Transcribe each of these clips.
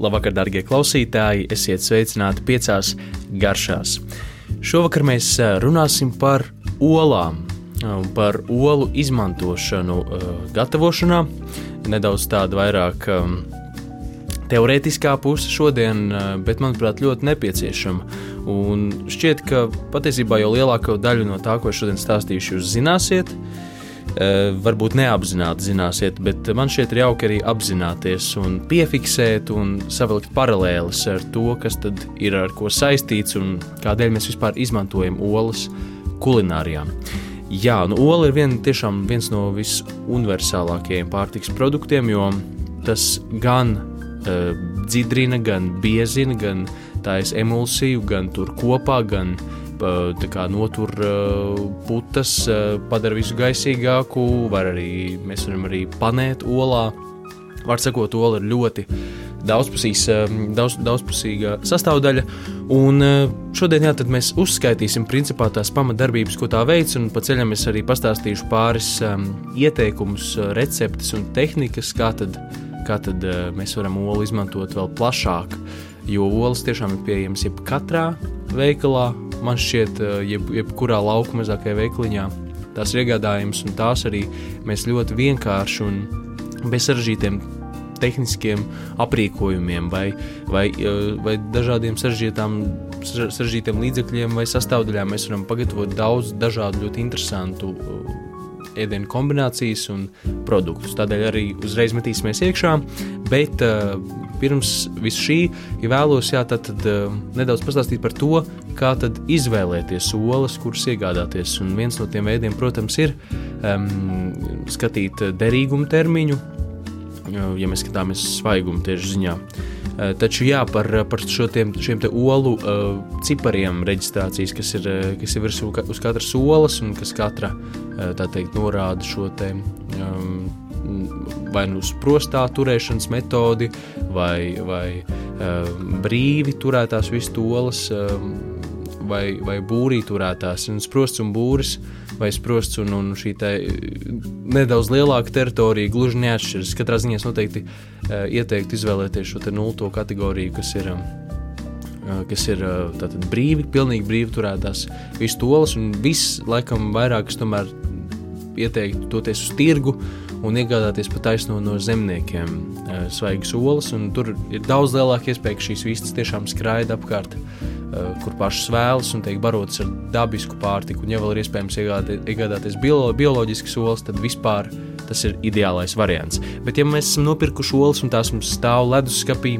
Labvakar, darbie klausītāji! Esiet sveicināti piecās garšās. Šovakar mēs runāsim par olām, par olu izmantošanu gatavošanā. Nedaudz tāda vairāk teorētiskā puse šodien, bet manuprāt, ļoti nepieciešama. Un šķiet, ka patiesībā jau lielāko daļu no tā, ko šodien stāstīšu, jūs zināsiet. Eh, varbūt neapzināti zināsiet, bet man šķiet ir jauki arī apzināties un piefiksēt un savilkt paralēlis ar to, kas tad ir ar ko saistīts un kādēļ mēs vispār izmantojam olas kulinārijā. Jā, nu, ola ir vien, tiešām viens no visuniversālākajiem pārtiks produktiem, jo tas gan uh, dzidrina, gan biezina, gan taisa emulsiju, gan tur kopā, gan kā, notur putas, padara visu gaisīgāku, var arī, mēs varam arī panēt olā. Var sakot, ola ir ļoti daudzpusīgs, daudz, daudzpusīga sastāvdaļa. Un šodien jā, mēs uzskaitīsim principā tās pamatdarbības, ko tā veids, un pa ceļam es arī pastāstīšu pāris um, ieteikumus, receptes un tehnikas, kā tad, kā tad uh, mēs varam olu izmantot vēl plašāk. Jo olas tiešām ir pieejamas jebkurā veikalā, man šķiet, eh, jeb, jebkurā lauka mazākajā veikliņā. Tās ir iegādājamas, un tās arī mēs ļoti vienkārši un bez sarežģītiem tehniskiem aprīkojumiem vai, vai, eh, vai dažādiem sarežģītiem līdzekļiem vai sastāvdaļām mēs varam pagatavot daudz dažādu ļoti interesantu eh, ēdienu kombinācijas un produktus. Tādēļ arī uzreiz metīsimies iekšā, bet uh, pirms visu šī ja vēlos jā, tad, tad, uh, nedaudz pastāstīt par to, kā izvēlēties olas, kuras iegādāties. Un viens no tiem veidiem, protams, ir um, skatīt derīguma termiņu, ja mēs skatāmies svaiguma tieši ziņā. Uh, taču jā, par, par tiem, šiem olu uh, cipariem reģistrācijas, kas ir, kas ir virsū uz katras olas un kas katra uh, teikt, norāda šo te, um, vai nu uz prostā turēšanas metodi, vai, vai um, brīvi turētās vistas olas. Um, vai, vai būrī turētās, un sprosts un būris, vai sprosts un, un šī nedaudz lielāka teritorija gluži neatšķiras. Katrā ziņā es noteikti uh, ieteiktu izvēlēties šo nulto kategoriju, kas ir. Uh, kas ir uh, tātad brīvi, pilnīgi brīvi turētās visas tolas, un viss, laikam, vairāk es tomēr ieteiktu doties uz tirgu un iegādāties pat taisno no zemniekiem svaigas olas. Tur ir daudz lielāka iespēja, ka šīs vistas tiešām skraida apkārt Eh, kur pašas vēlas un tiek barotas ar dabisku pārtiku. Un, ja vēl ir iespējams iegādāties biolo, bioloģiskas olas, tad vispār tas ir ideālais variants. Bet, ja mēs esam nopirkuši olas un tās mums stāv leduskapī,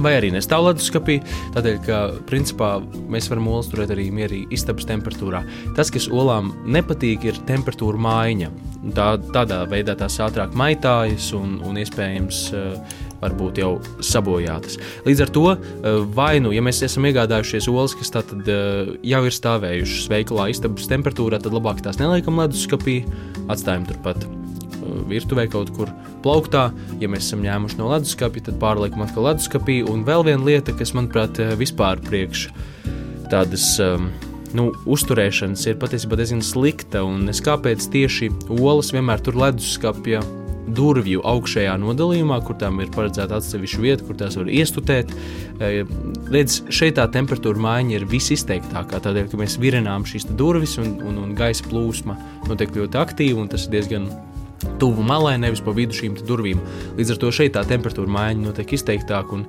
vai arī nestāv leduskapī, tādēļ, ka principā mēs varam olas turēt arī mierīgi istabas temperatūrā. Tas, kas olām nepatīk, ir temperatūra maiņa. Tā, tādā veidā tās ātrāk maitājas un, un iespējams uh, varbūt jau sabojātas. Līdz ar to, eh, vai nu, ja mēs esam iegādājušies olas, kas tātad eh, jau ir stāvējušas veikalā istabas temperatūrā, tad labāk tās neliekam leduskapī, atstājam turpat eh, virtuvē kaut kur plauktā. Ja mēs esam ņēmuši no leduskapja, tad pārliekam atkal leduskapī. Un vēl viena lieta, kas manuprāt vispār priekš tādas. Um, nu, uzturēšanas ir patiesībā diezgan slikta. Un es kāpēc tieši olas vienmēr tur leduskapja durvju augšējā nodalījumā, kur tām ir paredzēta atsevišķa vieta, kur tās var iestutēt. E, redz, šeit tā temperatūra maiņa ir visizteiktākā, tādēļ, ka mēs virinām šīs durvis un, un, un gaisa plūsma notiek ļoti aktīvi, un tas ir diezgan tuvu malai, nevis pa vidu šīm durvīm. Līdz ar to šeit tā temperatūra maiņa notiek izteiktāka.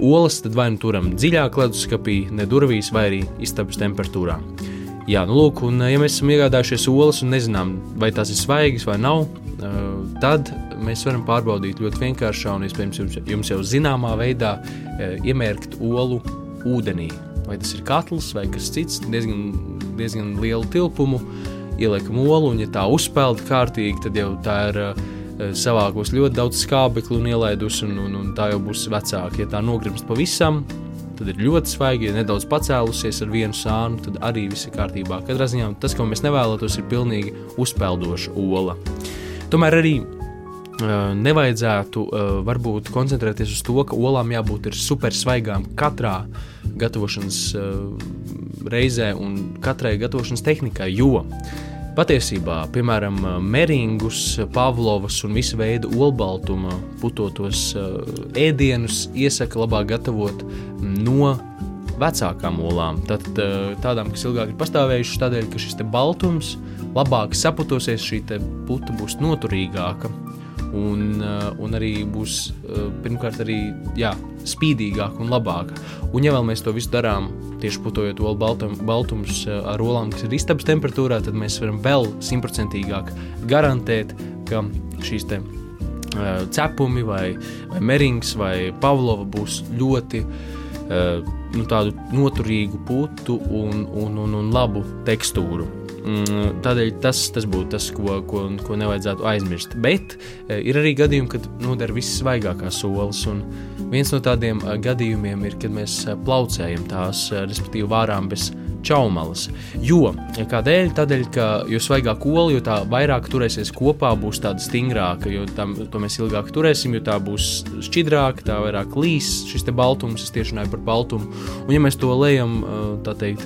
Olas tad vai nu turam dziļāk leduskapī, ne durvīs, vai arī istabas temperatūrā. Jā, nu lūk, un ja mēs esam iegādājušies olas un nezinām, vai tās ir svaigas vai nav, tad mēs varam pārbaudīt ļoti vienkāršā un, iespējams, jums, jums jau zināmā veidā iemērkt olu ūdenī. Vai tas ir katls vai kas cits, diezgan, diezgan lielu tilpumu, ieliekam olu, un ja tā uzpeld kārtīgi, tad jau tā ir savākos ļoti daudz skābekļu un ielaidus, un, un, un tā jau būs vecāka. Ja tā nogrimst pavisam, tad ir ļoti svaigi, ja nedaudz pacēlusies ar vienu sānu, tad arī viss ir kārtībā. Katrā ziņā tas, ko mēs nevēlētos, ir pilnīgi uzpeldoša ola. Tomēr arī uh, nevajadzētu uh, varbūt koncentrēties uz to, ka olām jābūt super svaigām katrā gatavošanas reizē un katrai gatavošanas tehnikai, jo Patiesībā, piemēram, meringus, pavlovas un visu veidu olbaltuma putotos ēdienus iesaka labāk gatavot no vecākām olām. Tad tādām, kas ilgāk ir pastāvējušas, tādēļ, ka šis baltums labāk saputosies, šī puta būs noturīgāka un, uh, un arī būs pirmkārt arī jā, spīdīgāka un labāka. Un, ja vēl mēs to visu darām, tieši putojot olu baltum, baltumus uh, ar olām, kas ir istabas temperatūrā, tad mēs varam vēl simtprocentīgāk garantēt, ka šīs te, uh, cepumi vai, vai merings vai pavlova būs ļoti uh, nu, tādu noturīgu putu un, un, un, un labu tekstūru. Mm, tādēļ tas, tas būtu tas, ko, ko, ko nevajadzētu aizmirst. Bet e, ir arī gadījumi, kad noder visas svaigākās solis. Viens no tādiem e, gadījumiem ir, kad mēs e, plaucējam tās, respektīvi, vārām bez čaumalas. Jo, kādēļ? Tādēļ, ka jo svaigāk ola, jo tā vairāk turēsies kopā, būs tāda stingrāka, jo tam, to mēs ilgāk turēsim, jo tā būs šķidrāka, tā vairāk līs šis baltums, es tieši runāju par baltumu. Un ja mēs to lejam, tā teikt,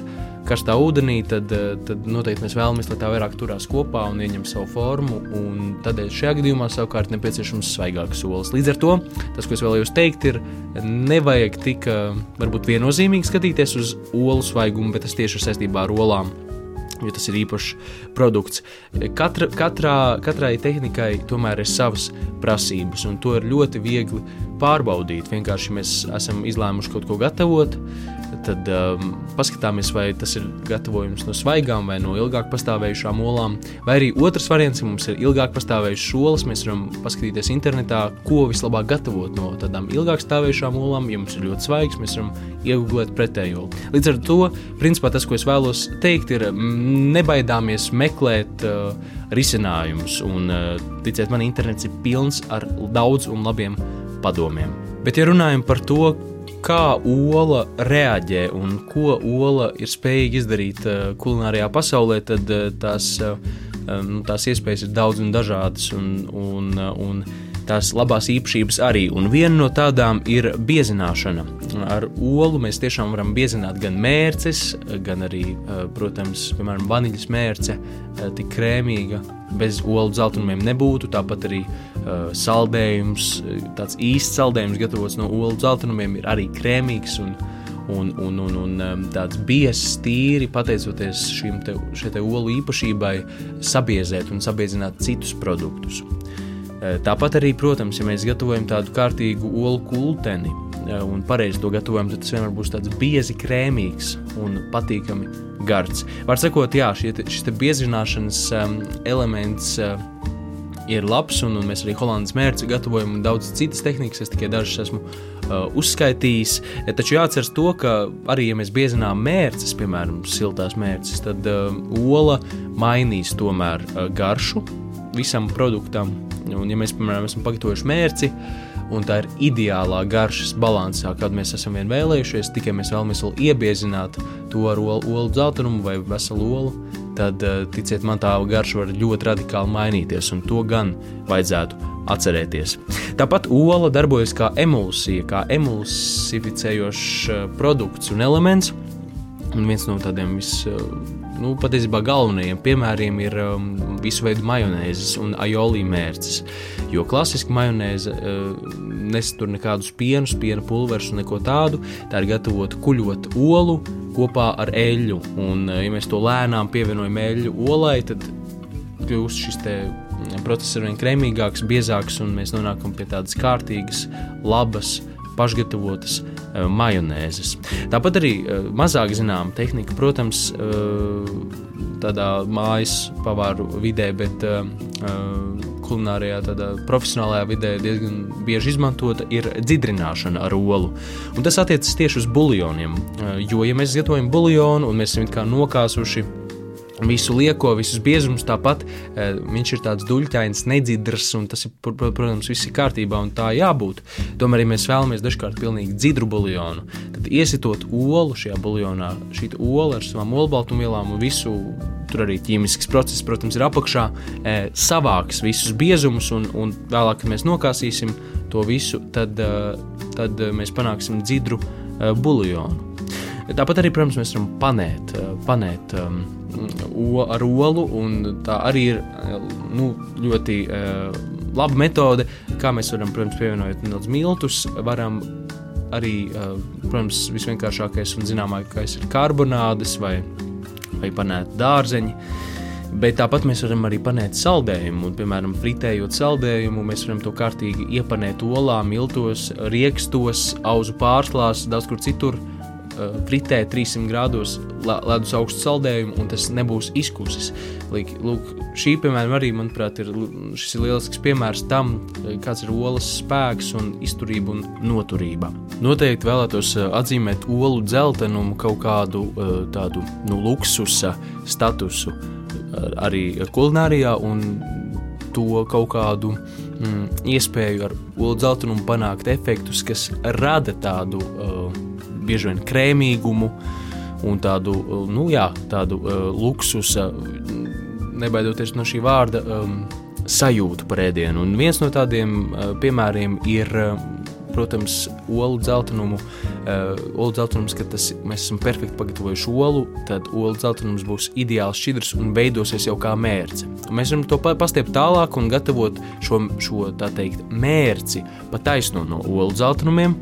karstā ūdenī, tad, eh, tad noteikti mēs vēlamies, lai tā vairāk turās kopā un ieņem savu formu. Tādēļ šajā gadījumā savukārt nepieciešams svaigāks solis. Līdz ar to tas, ko es vēlējos teikt, ir nevajag tik eh, varbūt viennozīmīgi skatīties uz olu svaigumu, bet tas tieši ir saistībā ar olām. Jo tas ir īpašs produkts. Katra, katrā, katrai tehnikai tomēr ir savas prasības, un to ir ļoti viegli pārbaudīt. Vienkārši mēs esam izlēmuši kaut ko gatavot, uh, tad um, paskatāmies, vai tas ir gatavojums no svaigām vai no ilgāk pastāvējušām olām. Vai arī otrs variants, ja mums ir ilgāk pastāvējušas olas, mēs varam paskatīties internetā, ko vislabāk gatavot no tādām ilgāk stāvējušām olām. Ja mums ir ļoti svaigs, mēs varam iegūt pretējo. Līdz ar to, principā, tas, ko es vēlos teikt, ir mm, nebaidāmies meklēt uh, risinājumus. Un, uh, ticiet man, internets ir pilns ar daudz un labiem padomiem. Bet, ja runājam par to, kā ola reaģē un ko ola ir spējīga izdarīt uh, kulinārijā pasaulē, tad uh, tās, uh, um, tās iespējas ir daudz un dažādas. Un, un, un tās labās īpašības arī. Un viena no tādām ir biezināšana. Ar olu mēs tiešām varam biezināt gan mērces, gan arī, protams, piemēram, vaniļas mērce, tik krēmīga, bez olu zeltainumiem nebūtu. Tāpat arī saldējums, tāds īsts saldējums, gatavots no olu zeltainumiem, ir arī krēmīgs. Un, un, un, un, un tāds biezs, tīri pateicoties šīm te, te olu īpašībai, sabiezēt un sabiezināt citus produktus. Eh, tāpat arī, protams, ja mēs gatavojam tādu kārtīgu olu kulteni eh, un pareizi to gatavojam, tad tas vienmēr būs tāds biezi, krēmīgs un patīkami gards. Var sakot, jā, šie, šis biezināšanas um, elements. Uh, ir labs, un, un mēs arī holandas mērci gatavojam, un daudz citas tehnikas. Es tikai dažas esmu uh, uzskaitījis. Taču jāatcerās to, ka arī, ja mēs biezinām mērces, piemēram, siltās mērces, tad uh, ola mainīs tomēr uh, garšu visam produktam. Un, ja mēs, piemēram, esam pagatavojuši mērci, un tā ir ideālā garšas balansā, kādu mēs esam vien vēlējušies, tikai mēs vēlamies vēl iebiezināt to ar olu, olu dzeltenumu vai veselu olu, tad, eh, ticiet man, tā garša var ļoti radikāli mainīties, un to gan vajadzētu atcerēties. Tāpat ola darbojas kā emulsija, kā emulsificējošs eh, produkts un elements. Un viens no tādiem vis, nu, patiesībā galvenajiem piemēriem ir um, visu veidu majonēzes un aioli mērces. Jo klasiski majonēze uh, nesatur nekādus pienus, piena pulverus un neko tādu. Tā ir gatavota kuļot olu kopā ar eļļu. Un, uh, ja mēs to lēnām pievienojam eļļu olai, tad kļūst šis mm, process ar vien krēmīgāks, biezāks, un mēs nonākam pie tādas kārtīgas, labas, pašgatavotas uh, majonēzes. Tāpat arī uh, mazāk zināma tehnika, protams, uh, tādā mājas pavāru vidē, bet kulinārijā, tādā profesionālajā vidē diezgan bieži izmantota ir dzidrināšana ar olu. Un tas attiecas tieši uz buļļoniem. Jo, ja mēs gatavojam buļļonu un mēs esam nokāsuši visu lieko, visus biezumus. Tāpat e, viņš ir tāds duļķains, nedzidrs, un tas, ir, protams, viss ir kārtībā un tā jābūt. Tomēr, ja mēs vēlamies dažkārt pilnīgi dzidru buļļonu, tad iesitot olu šajā buļļonā, šī ola ar savām olbaltumvielām un visu. Tur arī ķīmisks process, protams, ir apakšā, e, savāks visus biezumus, un, un vēlāk, kad mēs nokāsīsim to visu, tad, e, tad mēs panāksim dzidru buļļonu. Tāpat arī, protams, mēs varam panēt, panēt um, o, ar olu, tā arī ir nu, ļoti uh, laba metode, kā mēs varam, protams, pievienojot nedaudz miltus, varam arī, uh, protams, visvienkāršākais un zināmākais ir karbonādes vai, vai panēta dārzeņi. Bet tāpat mēs varam arī panēt saldējumu, un, piemēram, fritējot saldējumu, mēs varam to kārtīgi iepanēt olā, miltos, riekstos, auzu pārslās, daudz kur citur. Uh, fritē 300 grādos ledus augstu saldējumu, un tas nebūs izkusis. Lūk, šī, piemēram, arī, manuprāt, ir šis ir lielisks piemērs tam, uh, kāds ir olas spēks un izturība un noturība. Noteikti vēlētos uh, atzīmēt olu dzeltenumu kaut kādu tādu nu, luksusa statusu arī kulinārijā un to kaut kādu mm, iespēju ar olu dzeltenumu panākt efektus, kas rada tādu uh, bieži vien krēmīgumu un tādu, nu, jā, tādu uh, luksusa, nebaidoties no šī vārda, um, sajūtu par ēdienu. Un viens no tādiem uh, piemēriem ir, uh, protams, olu dzeltenumu. Uh, olu dzeltenums, kad tas, mēs esam perfekti pagatavojuši olu, tad olu dzeltenums būs ideāls šķidrs un veidosies jau kā mērce. Un mēs varam to pastiept tālāk un gatavot šo, šo tā teikt, mērci pa taisno no olu dzeltenumiem,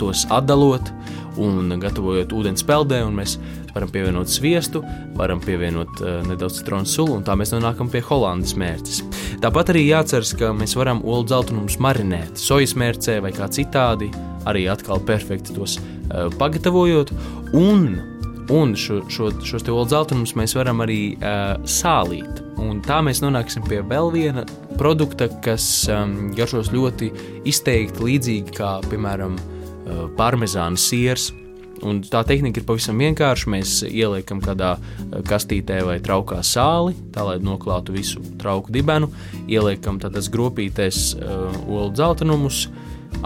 tos atdalot, un gatavojot ūdens peldē, un mēs varam pievienot sviestu, varam pievienot uh, nedaudz citronu sulu, un tā mēs nonākam pie holandas mērces. Tāpat arī jāceras, ka mēs varam olu dzeltenumus marinēt sojas mērcē vai kā citādi, arī atkal perfekti tos uh, pagatavojot, un, un šo, šo, šos te olu dzeltenumus mēs varam arī uh, sālīt. Un tā mēs nonāksim pie vēl viena produkta, kas um, garšos ļoti izteikti līdzīgi kā, piemēram, Eh, parmezāna siers. Un tā tehnika ir pavisam vienkārša. Mēs ieliekam kādā eh, kastītē vai traukā sāli, tā lai noklātu visu trauku dibenu, ieliekam tādas gropītēs uh, olu dzeltenumus,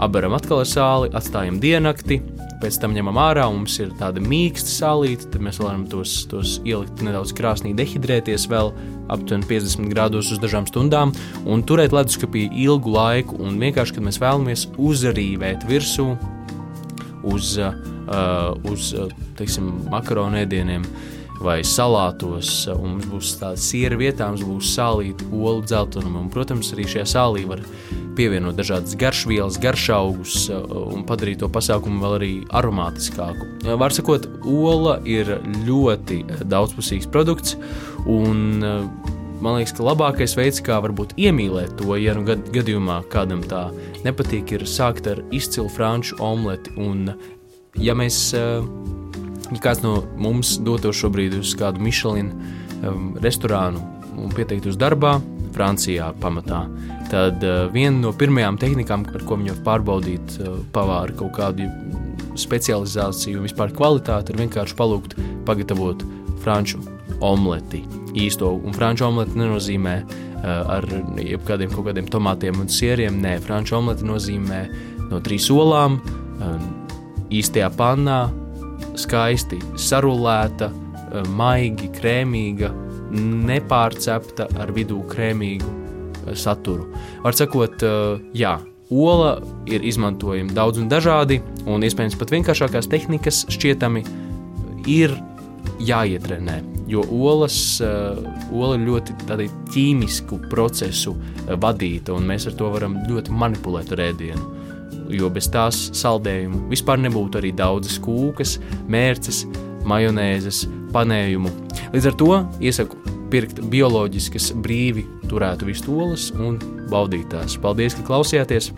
apberam atkal ar sāli, atstājam diennakti, pēc tam ņemam ārā, mums ir tāda mīksta sālīte, tad mēs varam tos, tos ielikt nedaudz krāsnī, dehidrēties vēl aptuveni 50 grādos uz dažām stundām un turēt leduskapī ilgu laiku. Un vienkārši, kad mēs vēlamies uzrīvēt virsū uz, uh, uz teiksim, makaronu ēdieniem vai salātos, un mums būs tāda siera vietā, mums būs sālīta olu dzeltenuma, un, protams, arī šajā sālī var pievienot dažādas garšvielas, garšaugus un padarīt to pasākumu vēl arī aromātiskāku. Var sakot, ola ir ļoti daudzpusīgs produkts, un man liekas, ka labākais veids, kā varbūt iemīlēt to, ja nu gad, gadījumā kādam tā nepatīk, ir sākt ar izcilu franču omleti. Un, ja mēs, eh, ja kāds no mums dotos šobrīd uz kādu Michelin um, restorānu un pieteiktu uz darbā, Francijā pamatā, tad uh, viena no pirmajām tehnikām, ar ko viņi var pārbaudīt uh, pavāru kaut kādu specializāciju un vispār kvalitāti, ir vienkārši palūgt pagatavot franču omleti īsto. Un franču omleti nenozīmē uh, ar jebkādiem kaut kādiem tomātiem un sieriem. Nē, franču omleti nozīmē no trīs olām, uh, īstajā pannā, skaisti sarulēta, uh, maigi, krēmīga, nepārcepta ar vidū krēmīgu uh, saturu. Var sakot, uh, jā. Ola ir izmantojama daudz un dažādi, un iespējams pat vienkāršākās tehnikas šķietami ir jāietrenē. Jo olas, uh, ola ir ļoti ķīmisku procesu uh, vadīta, un mēs ar to varam ļoti manipulēt ar ēdienu. Jo bez tās saldējumu vispār nebūtu arī daudzas kūkas, mērces, majonēzes, panējumu. Līdz ar to iesaku pirkt bioloģiskas, brīvi turētu vistolas un baudīt tās. Paldies, ka klausījāties!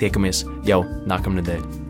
Tiekamies jau nākamnedēļ!